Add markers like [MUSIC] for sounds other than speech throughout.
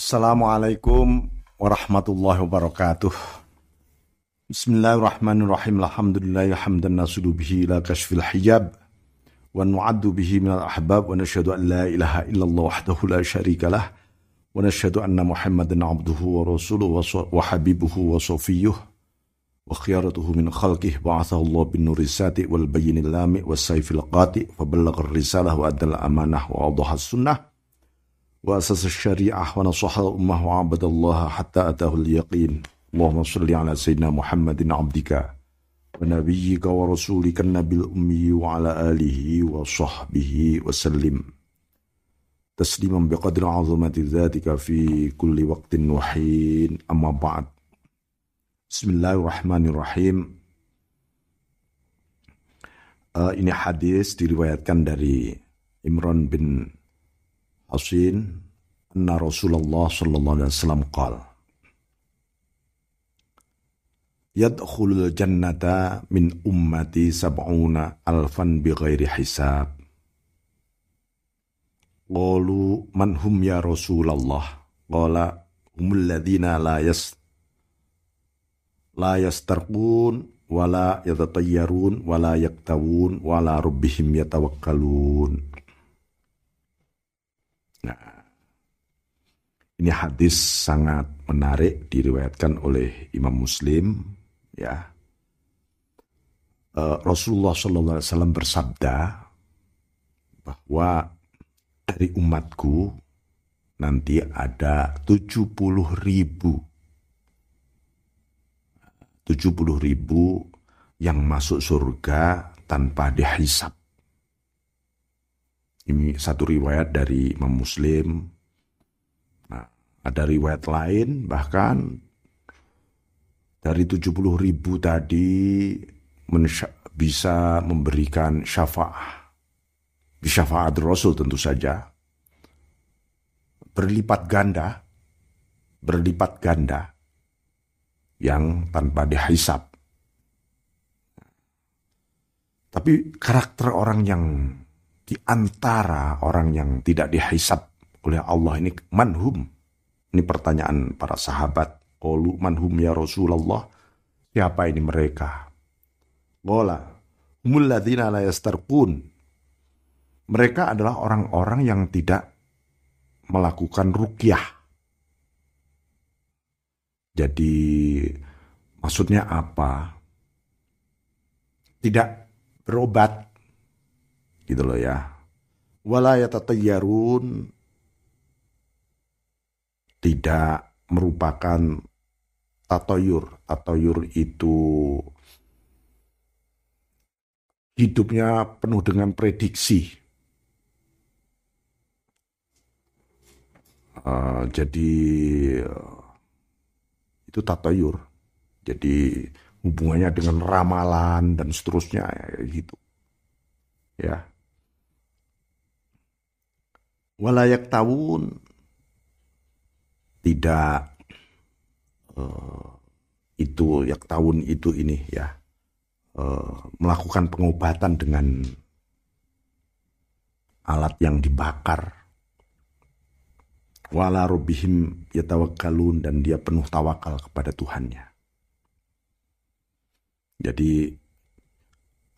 Assalamualaikum warahmatullahi wabarakatuh. Bismillahirrahmanirrahim. Alhamdulillah hamdan nasudu bihi ila kashfil hijab wa nu'addu bihi min al-ahbab wa nashhadu an la ilaha illallah wahdahu la syarika lah wa nashhadu anna Muhammadan abduhu wa rasuluhu wa habibuhu wa safiyuh wa khiyaratuhu min khalqih ba'athahu Allah bin nuri sati wal bayyinil lami was sayfil qati fa ballagha ar-risalah wa adda al-amanah wa awdaha as-sunnah وأسس الشريعة ونصح الأمة وعبد الله حتى أتاه اليقين. اللهم صل على سيدنا محمد عبدك ونبيك ورسولك النبي الأمي وعلى آله وصحبه وسلم. تسليما بقدر عظمة ذاتك في كل وقت وحين. أما بعد بسم الله الرحمن الرحيم. Uh, ini hadis diriwayatkan dari Imran bin Hasin anna Rasulullah sallallahu alaihi wasallam qala Yadkhulul jannata min ummati sab'una alfan bighairi hisab. Qalu man hum ya Rasulullah? Qala humul ladhina la yas la yastarqun wala yatatayyarun wala yaktawun wala rabbihim yatawakkalun Ini hadis sangat menarik diriwayatkan oleh Imam Muslim ya. Uh, Rasulullah Shallallahu Alaihi Wasallam bersabda bahwa dari umatku nanti ada 70 ribu 70 ribu yang masuk surga tanpa dihisap. Ini satu riwayat dari Imam Muslim ada riwayat lain bahkan dari 70 ribu tadi bisa memberikan syafaat. Syafaat Rasul tentu saja. Berlipat ganda. Berlipat ganda. Yang tanpa dihisap. Tapi karakter orang yang di antara orang yang tidak dihisap oleh Allah ini manhum ini pertanyaan para sahabat. Qalu manhum ya Rasulullah. Siapa ini mereka? Qala humul ladzina la yastarqun. Mereka adalah orang-orang yang tidak melakukan rukyah. Jadi maksudnya apa? Tidak berobat gitu loh ya. Wala yatatayyarun tidak merupakan tatoyur. Tatoyur itu hidupnya penuh dengan prediksi. Uh, jadi itu tatoyur. Jadi hubungannya dengan ramalan dan seterusnya gitu. Ya. Walayak tahun tidak uh, itu ya tahun itu ini ya uh, melakukan pengobatan dengan alat yang dibakar wala robihim yatawakkalun dan dia penuh tawakal kepada Tuhannya. Jadi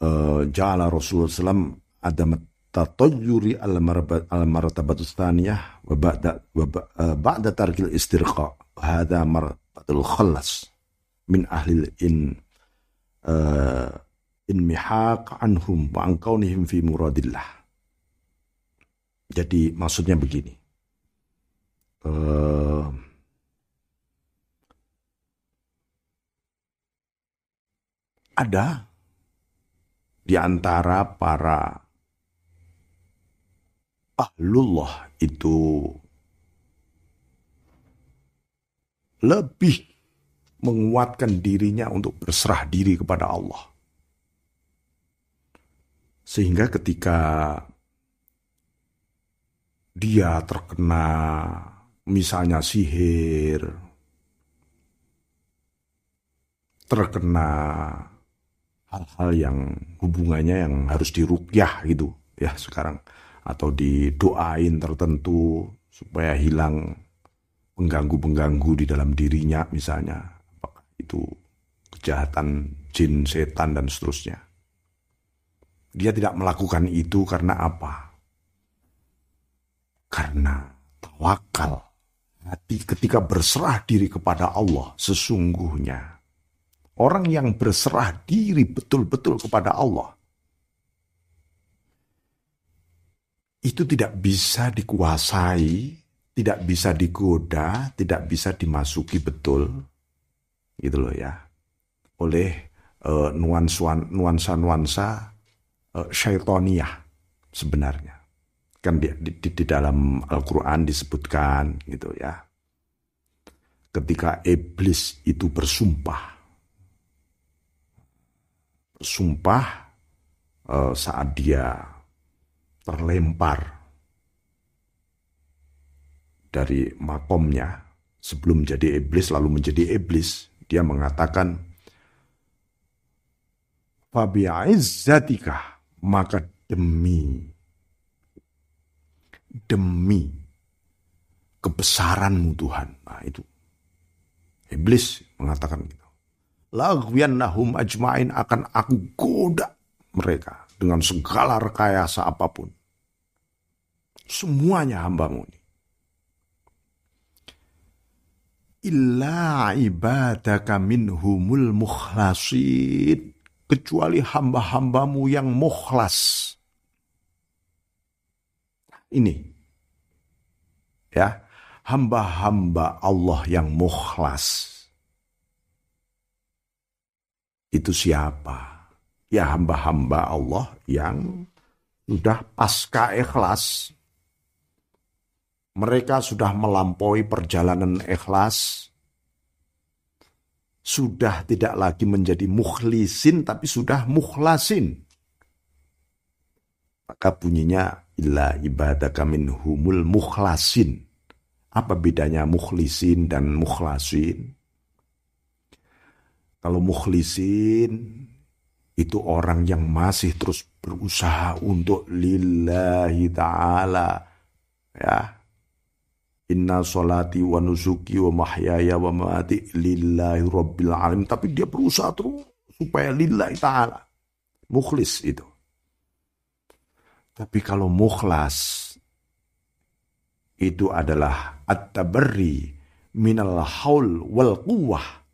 uh, ja'ala Rasulullah SAW adamat tatayyuri al al martabatus thaniyah wa ba'da wa ba'da tarkil istirqa hadha martabatul khalas min ahli in uh, in mihaq anhum wa an kaunihim fi muradillah jadi maksudnya begini. uh, ada di antara para ahlullah itu lebih menguatkan dirinya untuk berserah diri kepada Allah. Sehingga ketika dia terkena misalnya sihir, terkena hal-hal yang hubungannya yang harus dirukyah gitu ya sekarang atau didoain tertentu supaya hilang pengganggu-pengganggu di dalam dirinya misalnya. Apakah itu kejahatan jin, setan, dan seterusnya. Dia tidak melakukan itu karena apa? Karena tawakal. Hati ketika berserah diri kepada Allah sesungguhnya. Orang yang berserah diri betul-betul kepada Allah. Itu tidak bisa dikuasai, tidak bisa digoda, tidak bisa dimasuki betul. Gitu loh ya. Oleh uh, nuansa-nuansa uh, syaitoniyah sebenarnya. Kan di, di, di dalam Al-Quran disebutkan gitu ya. Ketika iblis itu bersumpah. Bersumpah uh, saat dia terlempar dari makomnya sebelum jadi iblis lalu menjadi iblis dia mengatakan Fabi'izzatika maka demi demi kebesaranmu Tuhan. Nah itu. Iblis mengatakan gitu. nahum ajmain akan aku goda mereka dengan segala rekayasa apa pun. Semuanya hambamu ini. Illa ibadaka minhumul mukhlasin kecuali hamba-hambamu yang mukhlas. Ini. Ya, hamba-hamba Allah yang mukhlas. Itu siapa? Ya hamba-hamba Allah yang sudah pasca ikhlas. Mereka sudah melampaui perjalanan ikhlas sudah tidak lagi menjadi mukhlisin tapi sudah mukhlasin. Maka bunyinya illa ibadaka humul mukhlasin. Apa bedanya mukhlisin dan mukhlasin? Kalau mukhlisin itu orang yang masih terus berusaha untuk lillahi ta'ala. Ya, Inna solati wa nusuki wa mahyaya wa mati lillahi rabbil alamin. Tapi dia berusaha terus supaya lillahi ta'ala. Mukhlis itu. Tapi kalau mukhlas itu adalah at-tabarri minal haul wal quwwah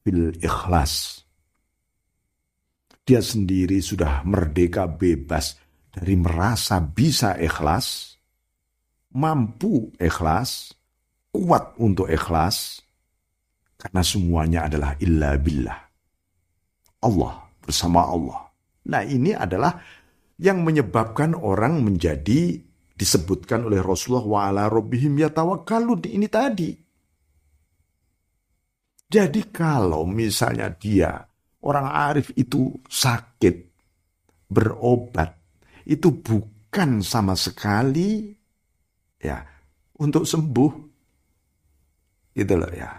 bil ikhlas. Dia sendiri sudah merdeka bebas dari merasa bisa ikhlas mampu ikhlas, kuat untuk ikhlas, karena semuanya adalah illa billah. Allah bersama Allah. Nah ini adalah yang menyebabkan orang menjadi disebutkan oleh Rasulullah wa ala rabbihim yatawakkalun ini tadi. Jadi kalau misalnya dia orang arif itu sakit, berobat, itu bukan sama sekali ya untuk sembuh. Gitu loh ya.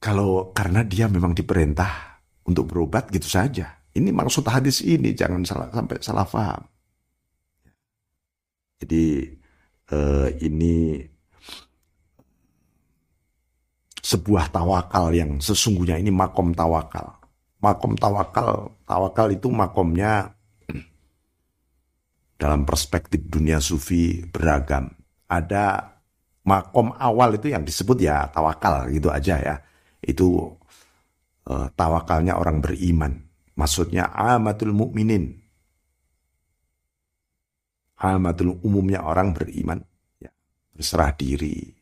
Kalau karena dia memang diperintah untuk berobat gitu saja. Ini maksud hadis ini jangan salah sampai salah paham. Jadi eh, ini sebuah tawakal yang sesungguhnya ini makom tawakal makom tawakal tawakal itu makomnya dalam perspektif dunia sufi beragam. Ada makom awal itu yang disebut ya tawakal gitu aja ya. Itu uh, tawakalnya orang beriman. Maksudnya amatul mukminin. Amatul umumnya orang beriman ya, berserah diri.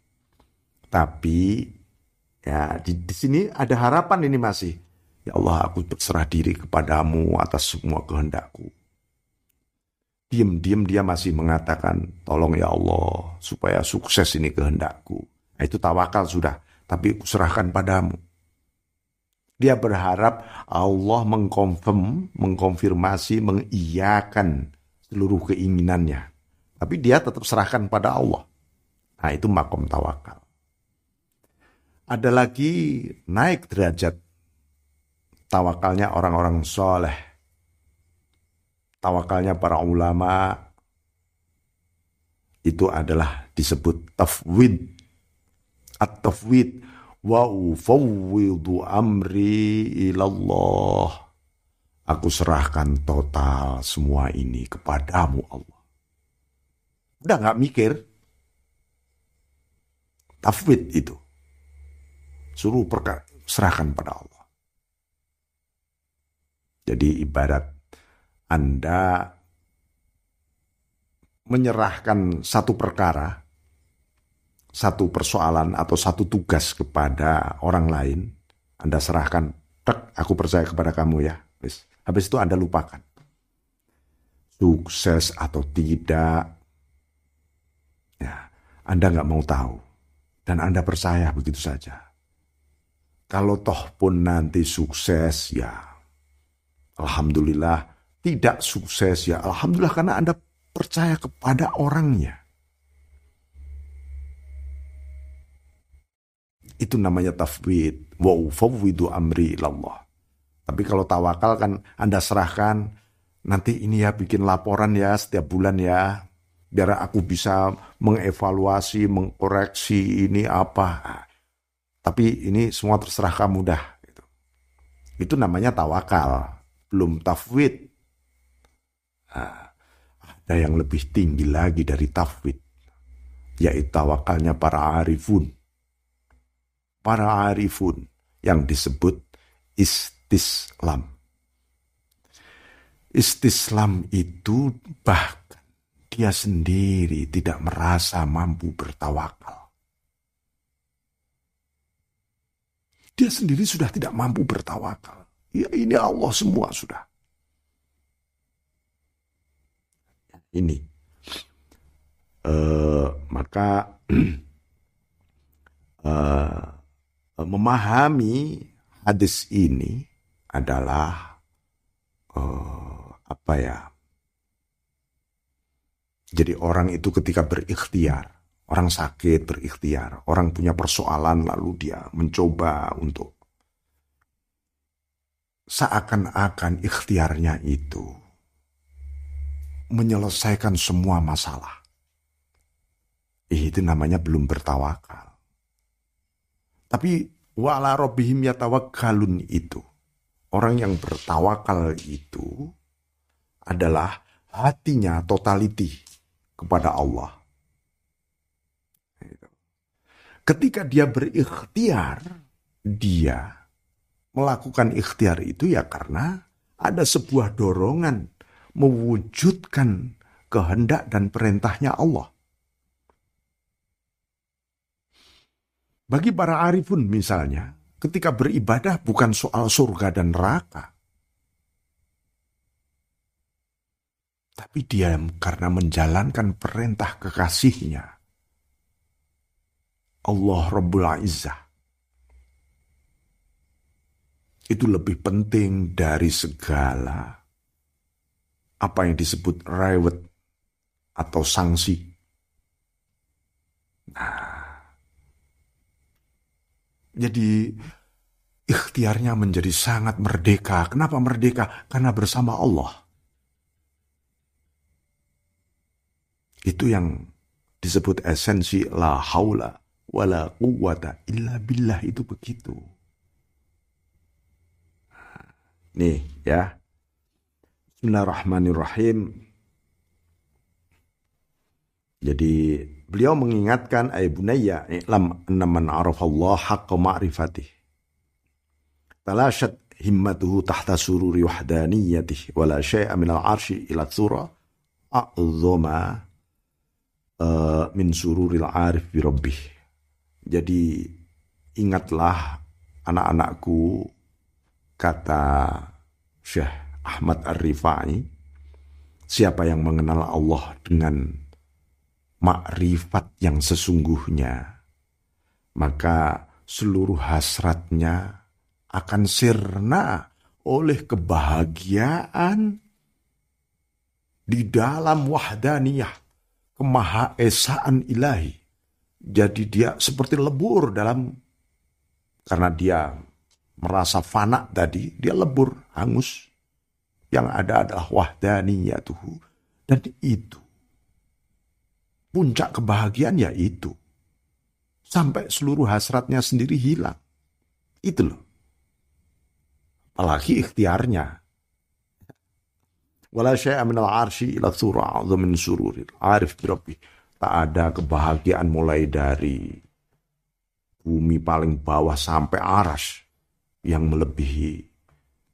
Tapi ya di, di sini ada harapan ini masih. Ya Allah aku berserah diri kepadamu atas semua kehendakku diam-diam dia masih mengatakan, tolong ya Allah, supaya sukses ini kehendakku. Nah, itu tawakal sudah, tapi serahkan padamu. Dia berharap Allah mengkonfirm, mengkonfirmasi, mengiyakan seluruh keinginannya. Tapi dia tetap serahkan pada Allah. Nah itu makom tawakal. Ada lagi naik derajat tawakalnya orang-orang soleh tawakalnya para ulama itu adalah disebut tafwid at-tafwid wa ufawwidu amri ilallah. Aku serahkan total semua ini kepadamu Allah. Udah nggak mikir. Tafwid itu. Suruh perkara, serahkan pada Allah. Jadi ibarat Anda menyerahkan satu perkara satu persoalan atau satu tugas kepada orang lain, Anda serahkan, tek, aku percaya kepada kamu ya. Habis, habis itu Anda lupakan. Sukses atau tidak, ya, Anda nggak mau tahu. Dan Anda percaya begitu saja. Kalau toh pun nanti sukses, ya Alhamdulillah. Tidak sukses, ya Alhamdulillah karena Anda percaya kepada orangnya. Itu namanya tafwid. Wa ufawwidu amri ilallah. Tapi kalau tawakal kan Anda serahkan, nanti ini ya bikin laporan ya setiap bulan ya. Biar aku bisa mengevaluasi, mengkoreksi ini apa. Tapi ini semua terserah kamu dah. Gitu. Itu namanya tawakal, belum tafwid. Nah, ada yang lebih tinggi lagi dari tafwid, yaitu tawakalnya para arifun para arifun yang disebut istislam. Istislam itu bahkan dia sendiri tidak merasa mampu bertawakal. Dia sendiri sudah tidak mampu bertawakal. Ya ini Allah semua sudah. Ini. Uh, maka uh, [CLEARS THROAT] memahami hadis ini adalah uh, apa ya? Jadi orang itu ketika berikhtiar, orang sakit berikhtiar, orang punya persoalan lalu dia mencoba untuk seakan-akan ikhtiarnya itu menyelesaikan semua masalah. Itu namanya belum bertawakal. Tapi wala robbihim yatawakkalun itu. Orang yang bertawakal itu adalah hatinya totality kepada Allah. Ketika dia berikhtiar, dia melakukan ikhtiar itu ya karena ada sebuah dorongan mewujudkan kehendak dan perintahnya Allah. Bagi para arifun misalnya, ketika beribadah bukan soal surga dan neraka. Tapi dia karena menjalankan perintah kekasihnya. Allah Rabbul Izzah. Itu lebih penting dari segala apa yang disebut reward atau sanksi. Nah, jadi ikhtiarnya menjadi sangat merdeka. Kenapa merdeka? Karena bersama Allah. Itu yang disebut esensi la haula wala quwata illa billah itu begitu. Nih ya. Bismillahirrahmanirrahim. Jadi Beliau mengingatkan ay bunayya i'lam anna man Allah haqqa ma'rifatih. Talashat himmatuhu tahta sururi wahdaniyatih wala syai'a min al-arshi ila tsura a'zama uh, min sururil arif bi rabbih. Jadi ingatlah anak-anakku kata Syekh Ahmad Ar-Rifai siapa yang mengenal Allah dengan makrifat yang sesungguhnya, maka seluruh hasratnya akan sirna oleh kebahagiaan di dalam wahdaniyah, kemahaesaan ilahi. Jadi dia seperti lebur dalam karena dia merasa fana tadi, dia lebur, hangus. Yang ada adalah wahdaniyatuhu. Dan itu puncak kebahagiaan ya itu. Sampai seluruh hasratnya sendiri hilang. Itu loh. Apalagi ikhtiarnya. Wala syai'a minal arshi ila surah min sururil arif birabbi. Tak ada kebahagiaan mulai dari bumi paling bawah sampai aras yang melebihi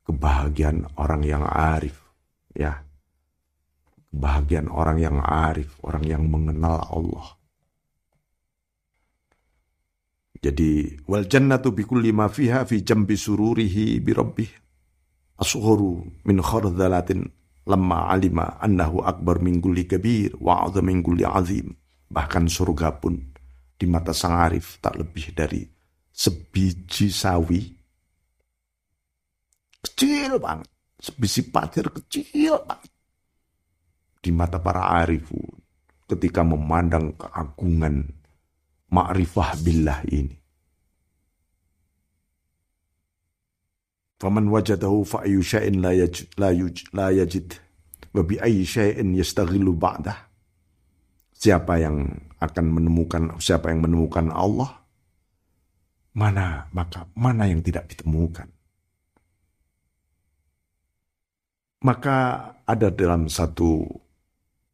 kebahagiaan orang yang arif. Ya, kebahagiaan orang yang arif, orang yang mengenal Allah. Jadi wal jannatu bi kulli ma fiha fi jambi sururihi bi rabbih. Asuhuru min khardalatin lamma alima annahu akbar min kulli kabir wa azam min kulli azim. Bahkan surga pun di mata sang arif tak lebih dari sebiji sawi. Kecil banget. Sebiji patir kecil banget. Di mata para arifun ketika memandang keagungan ma'rifah billah ini. Faman wajadahu fa ayu syai'in la yajid la, yuj, la yajid wa bi ayyi syai'in yastaghillu ba'dah. Siapa yang akan menemukan siapa yang menemukan Allah mana maka mana yang tidak ditemukan. Maka ada dalam satu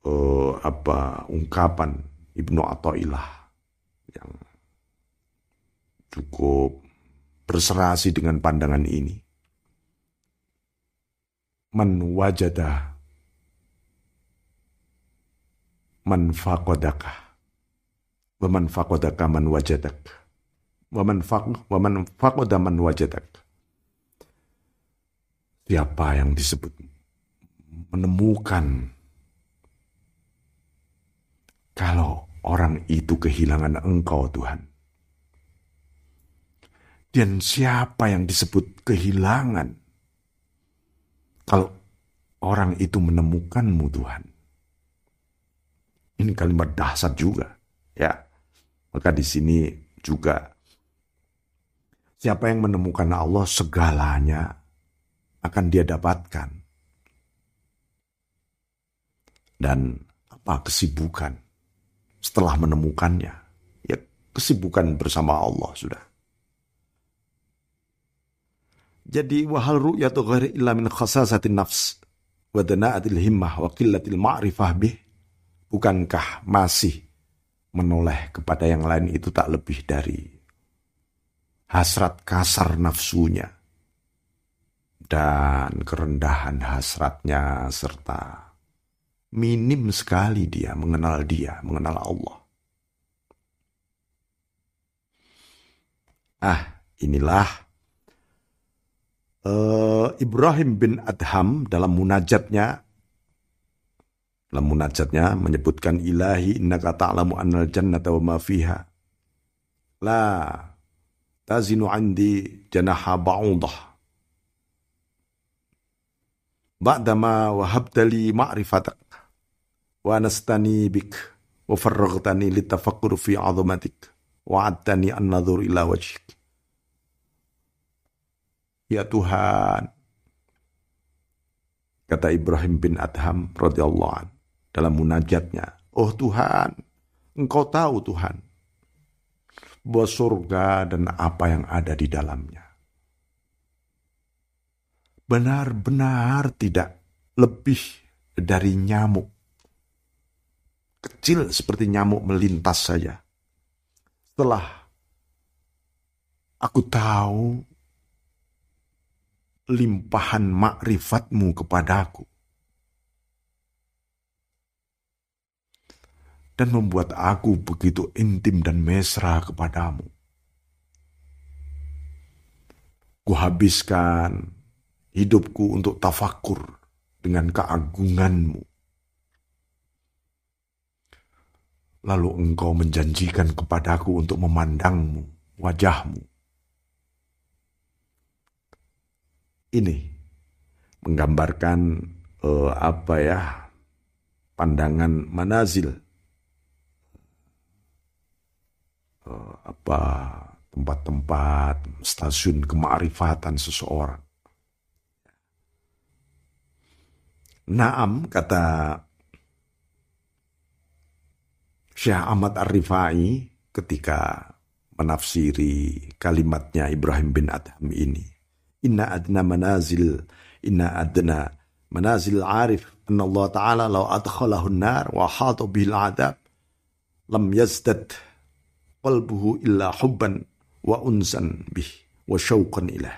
uh, apa ungkapan Ibnu Athaillah yang cukup berserasi dengan pandangan ini. Man wajada man faqadaka wa man faqadaka man wajadak wa man faq wa man faqada man wajadak siapa yang disebut menemukan kalau orang itu kehilangan engkau Tuhan. Dan siapa yang disebut kehilangan? Kalau orang itu menemukanmu Tuhan. Ini kalimat dahsyat juga. Ya, maka di sini juga siapa yang menemukan Allah segalanya akan dia dapatkan. Dan apa kesibukan setelah menemukannya. Ya kesibukan bersama Allah sudah. Jadi wahal ru'yatu ghairi illa min khasasatin nafs wa dana'atil himmah wa qillatil ma'rifah bih. Bukankah masih menoleh kepada yang lain itu tak lebih dari hasrat kasar nafsunya dan kerendahan hasratnya serta minim sekali dia mengenal dia, mengenal Allah. Ah, inilah uh, Ibrahim bin Adham dalam munajatnya dalam munajatnya menyebutkan ilahi innaka ta'lamu annal jannata wa ma fiha. La tazinu andi janaha ba'udah. Ba'dama wahabtali ma'rifatak wa farraghtani litafakkur fi azamatik wa adtani an nadhur ila wajhik Ya Tuhan kata Ibrahim bin Adham radhiyallahu an dalam munajatnya. Oh Tuhan engkau tahu Tuhan bahwa surga dan apa yang ada di dalamnya benar-benar tidak lebih dari nyamuk kecil seperti nyamuk melintas saja. Setelah aku tahu limpahan makrifatmu kepadaku. Dan membuat aku begitu intim dan mesra kepadamu. Kuhabiskan hidupku untuk tafakur dengan keagunganmu lalu engkau menjanjikan kepadaku untuk memandangmu, wajahmu. Ini menggambarkan uh, apa ya pandangan manazil uh, apa tempat-tempat stasiun kemarifatan seseorang. Naam kata Syekh Ahmad Ar-Rifai ketika menafsiri kalimatnya Ibrahim bin Adham ini. Inna adna manazil, inna adna manazil arif, anna Allah Ta'ala law adkhalahu nar wa hatu bil adab, lam yazdad qalbuhu illa hubban wa unsan bih wa syauqan ilah.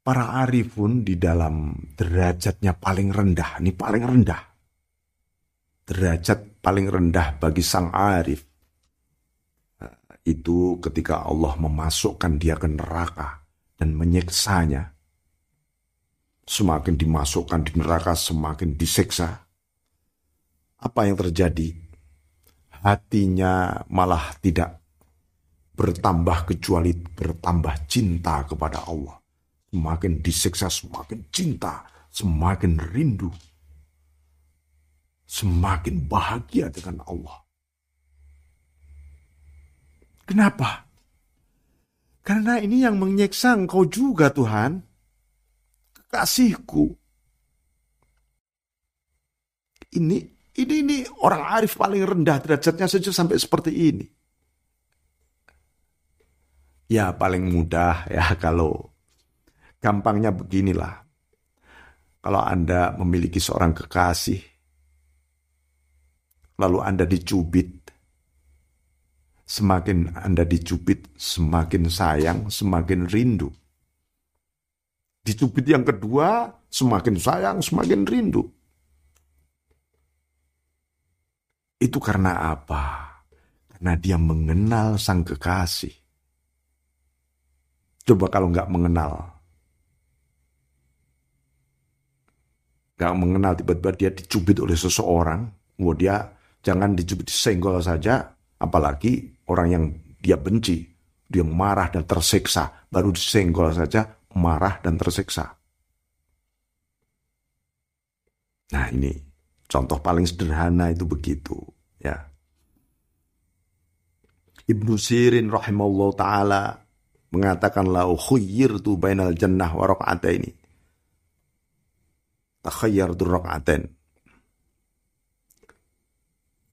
Para arifun di dalam derajatnya paling rendah, ini paling rendah. Derajat paling rendah bagi sang arif itu ketika Allah memasukkan dia ke neraka dan menyiksanya. Semakin dimasukkan di neraka, semakin disiksa. Apa yang terjadi? Hatinya malah tidak bertambah kecuali bertambah cinta kepada Allah. Semakin disiksa, semakin cinta, semakin rindu, semakin bahagia dengan Allah. Kenapa? Karena ini yang menyiksa engkau juga Tuhan. Kekasihku. Ini ini ini orang arif paling rendah derajatnya saja sampai seperti ini. Ya paling mudah ya [LAUGHS] kalau gampangnya beginilah. Kalau Anda memiliki seorang kekasih, lalu Anda dicubit, Semakin Anda dicubit, semakin sayang, semakin rindu. Dicubit yang kedua, semakin sayang, semakin rindu. Itu karena apa? Karena dia mengenal sang kekasih. Coba kalau nggak mengenal. Nggak mengenal tiba-tiba dia dicubit oleh seseorang. Wah dia jangan dicubit senggol saja. Apalagi orang yang dia benci, dia marah dan tersiksa, baru disenggol saja marah dan tersiksa. Nah ini contoh paling sederhana itu begitu ya. Ibnu Sirin rahimahullah taala mengatakan la tu bainal jannah wa ini. Takhayyartu raka'atain.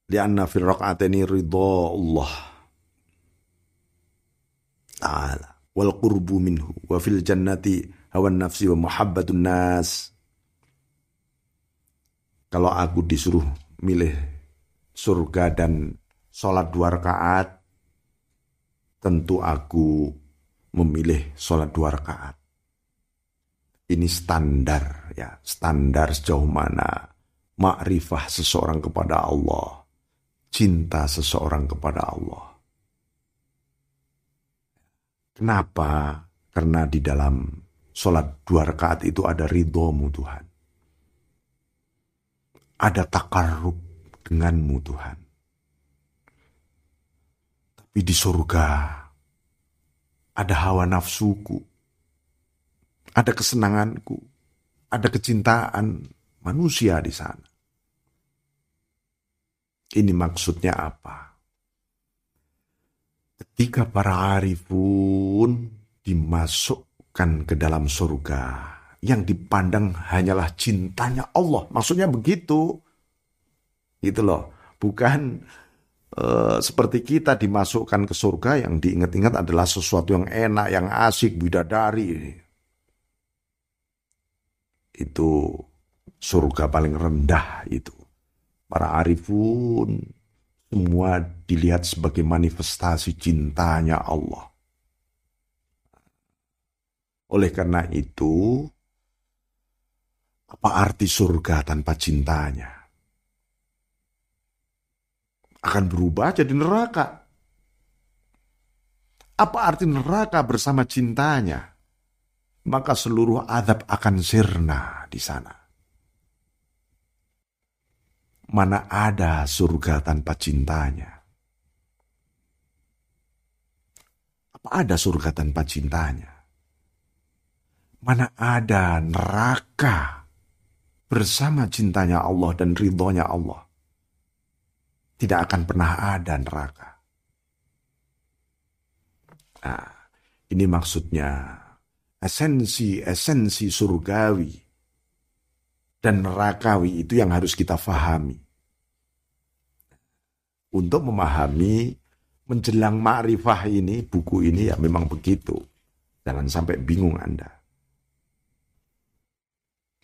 Lianna fil raka'ataini ridha Allah ta'ala wal qurbu minhu wa fil jannati hawan nafsi wa muhabbatun nas kalau aku disuruh milih surga dan sholat dua rakaat tentu aku memilih sholat dua rakaat. Ini standar ya standar sejauh mana makrifah seseorang kepada Allah cinta seseorang kepada Allah Kenapa? Karena di dalam sholat dua rakaat itu ada ridhomu Tuhan. Ada takarub denganmu Tuhan. Tapi di surga ada hawa nafsuku, ada kesenanganku, ada kecintaan manusia di sana. Ini maksudnya apa? ketika para arifun dimasukkan ke dalam surga, yang dipandang hanyalah cintanya Allah. Maksudnya begitu. Gitu loh. Bukan uh, seperti kita dimasukkan ke surga yang diingat-ingat adalah sesuatu yang enak, yang asik, bidadari. Itu surga paling rendah itu. Para arifun semua dilihat sebagai manifestasi cintanya Allah. Oleh karena itu, apa arti surga tanpa cintanya? Akan berubah jadi neraka. Apa arti neraka bersama cintanya? Maka seluruh adab akan sirna di sana. Mana ada surga tanpa cintanya? Apa ada surga tanpa cintanya? Mana ada neraka bersama cintanya Allah dan ridhonya Allah? Tidak akan pernah ada neraka. Nah, ini maksudnya esensi-esensi surgawi dan nerakawi itu yang harus kita fahami. Untuk memahami menjelang ma'rifah ini, buku ini ya memang begitu. Jangan sampai bingung Anda.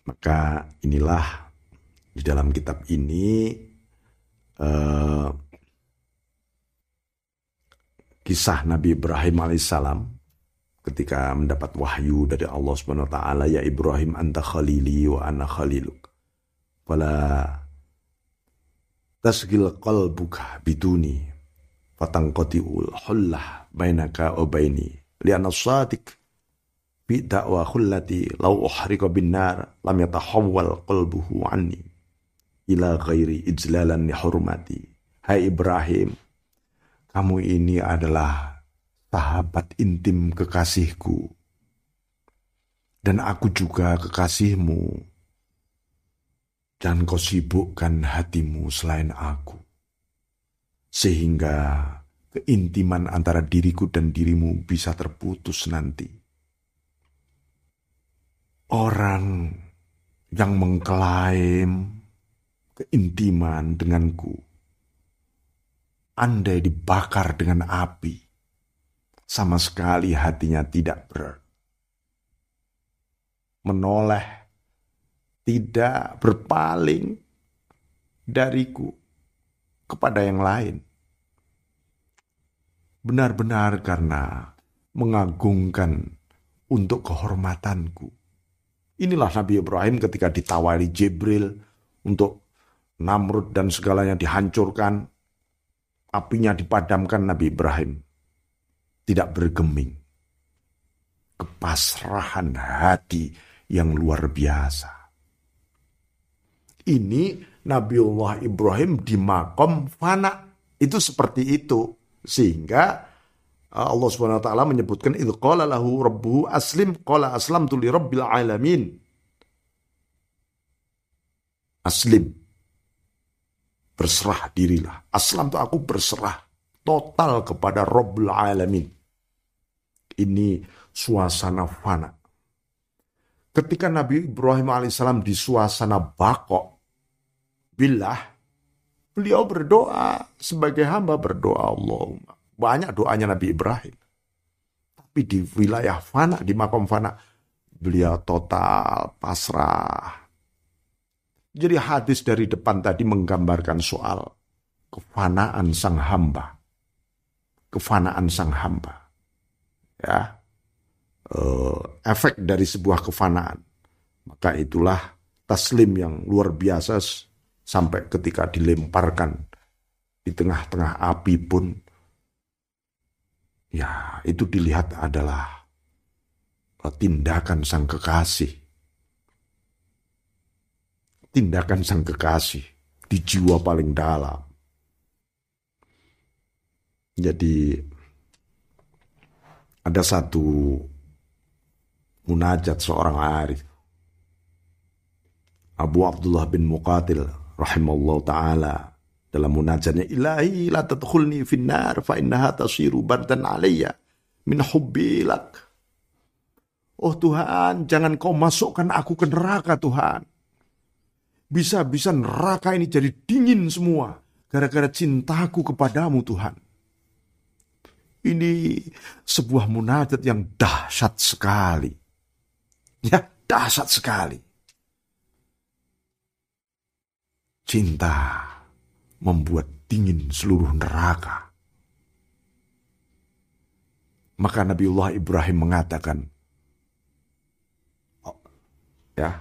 Maka inilah di dalam kitab ini eh, kisah Nabi Ibrahim alaihissalam ketika mendapat wahyu dari Allah Subhanahu wa taala ya Ibrahim anta khalili wa ana khaliluk. Fala tasgil qalbuka biduni fatangqati'ul hullah bainaka wa baini li'anna sadiq bi da'wa khullati law uhrika bin nar lam yatahawwal qalbuhu anni ila ghairi ijlalan li hurmati hai Ibrahim kamu ini adalah sahabat intim kekasihku. Dan aku juga kekasihmu. Dan kau sibukkan hatimu selain aku. Sehingga keintiman antara diriku dan dirimu bisa terputus nanti. Orang yang mengklaim keintiman denganku, andai dibakar dengan api, sama sekali hatinya tidak ber menoleh, tidak berpaling dariku kepada yang lain. Benar-benar karena mengagungkan untuk kehormatanku. Inilah Nabi Ibrahim ketika ditawari Jibril untuk Namrud dan segalanya dihancurkan, apinya dipadamkan Nabi Ibrahim. Tidak bergeming. Kepasrahan hati yang luar biasa. Ini Nabiullah Ibrahim di makom fana. Itu seperti itu. Sehingga uh, Allah Subhanahu wa taala menyebutkan itu qala lahu rabbuhu aslim qala aslamtu li rabbil alamin. Aslim. Berserah dirilah. Aslam itu aku berserah total kepada Rabbul Alamin. Ini suasana fana. Ketika Nabi Ibrahim alaihissalam di suasana bakok, billah beliau berdoa sebagai hamba berdoa Allah banyak doanya Nabi Ibrahim tapi di wilayah fana di makom fana beliau total pasrah jadi hadis dari depan tadi menggambarkan soal kefanaan sang hamba kefanaan sang hamba. Ya. Uh, efek dari sebuah kefanaan. Maka itulah taslim yang luar biasa sampai ketika dilemparkan di tengah-tengah api pun. Ya itu dilihat adalah tindakan sang kekasih. Tindakan sang kekasih di jiwa paling dalam jadi ada satu munajat seorang arif Abu Abdullah bin Muqatil rahimallahu taala dalam munajatnya ilahi la tadkhulni finnar fa innaha tasiru bardan alayya min hubbilak Oh Tuhan, jangan kau masukkan aku ke neraka Tuhan. Bisa-bisa neraka ini jadi dingin semua gara-gara cintaku kepadamu Tuhan. Ini sebuah munajat yang dahsyat sekali. Ya, dahsyat sekali. Cinta membuat dingin seluruh neraka. Maka Nabiullah Ibrahim mengatakan, oh, ya,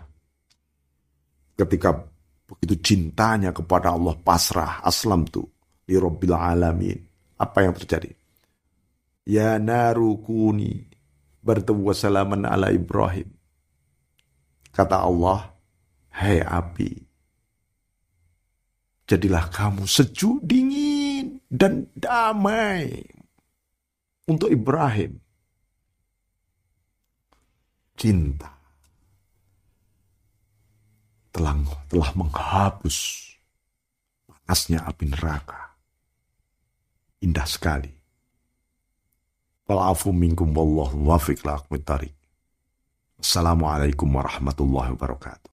ketika begitu cintanya kepada Allah pasrah, aslam tu, li rabbil alamin. Apa yang terjadi? Ya narukuni bertemu wassalaman ala Ibrahim. Kata Allah, hey api, Jadilah kamu sejuk, dingin, dan damai untuk Ibrahim. Cinta telah, telah menghapus panasnya api neraka. Indah sekali. Walafu minkum wallahu wafiq Assalamualaikum warahmatullahi wabarakatuh.